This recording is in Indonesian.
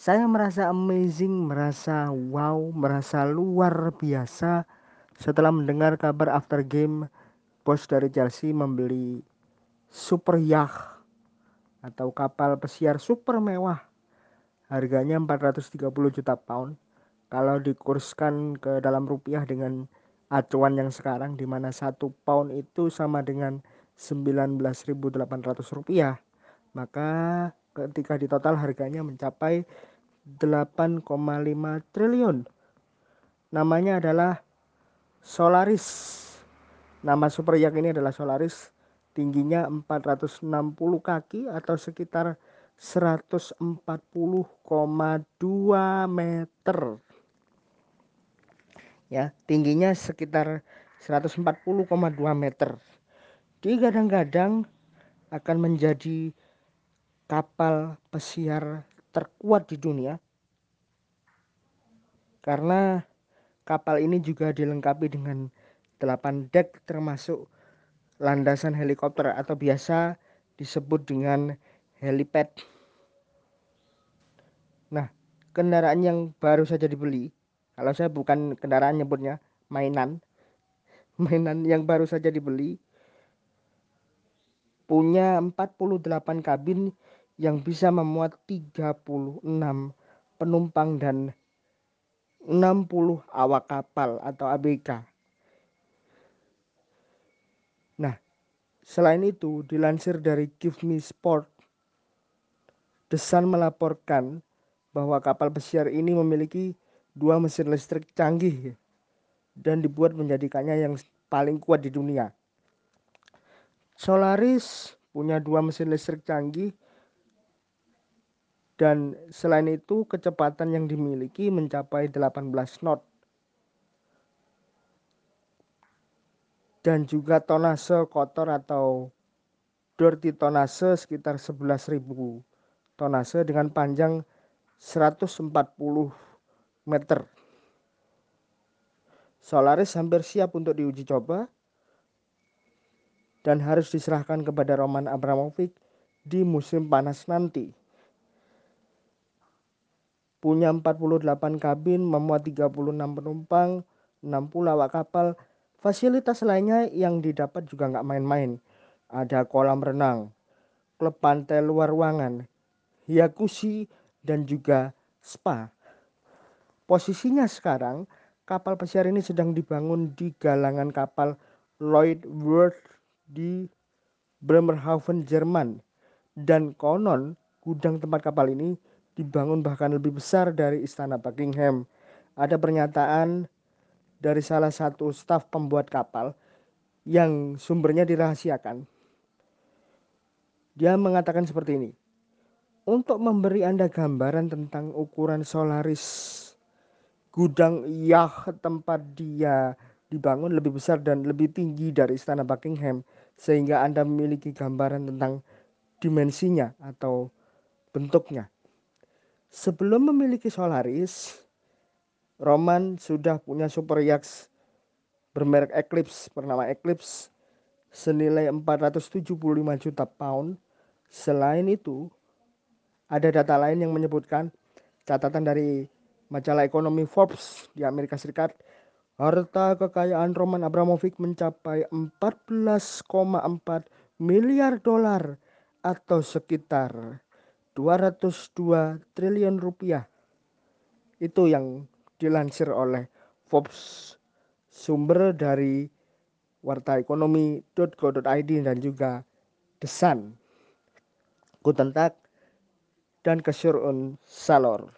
Saya merasa amazing, merasa wow, merasa luar biasa setelah mendengar kabar after game bos dari Chelsea membeli super yacht atau kapal pesiar super mewah. Harganya 430 juta pound. Kalau dikurskan ke dalam rupiah dengan acuan yang sekarang di mana satu pound itu sama dengan 19.800 rupiah maka ketika di total harganya mencapai 8,5 triliun. Namanya adalah Solaris. Nama super yacht ini adalah Solaris. Tingginya 460 kaki atau sekitar 140,2 meter. Ya, tingginya sekitar 140,2 meter. Digadang-gadang akan menjadi kapal pesiar terkuat di dunia karena kapal ini juga dilengkapi dengan 8 deck termasuk landasan helikopter atau biasa disebut dengan helipad. Nah, kendaraan yang baru saja dibeli, kalau saya bukan kendaraan nyebutnya, mainan. Mainan yang baru saja dibeli punya 48 kabin yang bisa memuat 36 penumpang dan 60 awak kapal atau ABK. Nah, selain itu dilansir dari Give Me Sport, The Sun melaporkan bahwa kapal pesiar ini memiliki dua mesin listrik canggih dan dibuat menjadikannya yang paling kuat di dunia. Solaris punya dua mesin listrik canggih dan selain itu kecepatan yang dimiliki mencapai 18 knot. Dan juga tonase kotor atau dirty tonase sekitar 11.000 tonase dengan panjang 140 meter. Solaris hampir siap untuk diuji coba dan harus diserahkan kepada Roman Abramovich di musim panas nanti punya 48 kabin, memuat 36 penumpang, 60 awak kapal. Fasilitas lainnya yang didapat juga nggak main-main. Ada kolam renang, klub pantai luar ruangan, jacuzzi, dan juga spa. Posisinya sekarang, kapal pesiar ini sedang dibangun di galangan kapal Lloyd World di Bremerhaven, Jerman. Dan konon gudang tempat kapal ini dibangun bahkan lebih besar dari istana Buckingham. Ada pernyataan dari salah satu staf pembuat kapal yang sumbernya dirahasiakan. Dia mengatakan seperti ini. Untuk memberi Anda gambaran tentang ukuran Solaris, gudang yacht tempat dia dibangun lebih besar dan lebih tinggi dari istana Buckingham sehingga Anda memiliki gambaran tentang dimensinya atau bentuknya. Sebelum memiliki Solaris, Roman sudah punya super yacht bermerek Eclipse bernama Eclipse senilai 475 juta pound. Selain itu, ada data lain yang menyebutkan catatan dari majalah ekonomi Forbes di Amerika Serikat, harta kekayaan Roman Abramovich mencapai 14,4 miliar dolar atau sekitar 202 triliun rupiah. Itu yang dilansir oleh Forbes sumber dari warta ekonomi.co.id dan juga The Sun. Guten Tag dan Kesyurun Salor.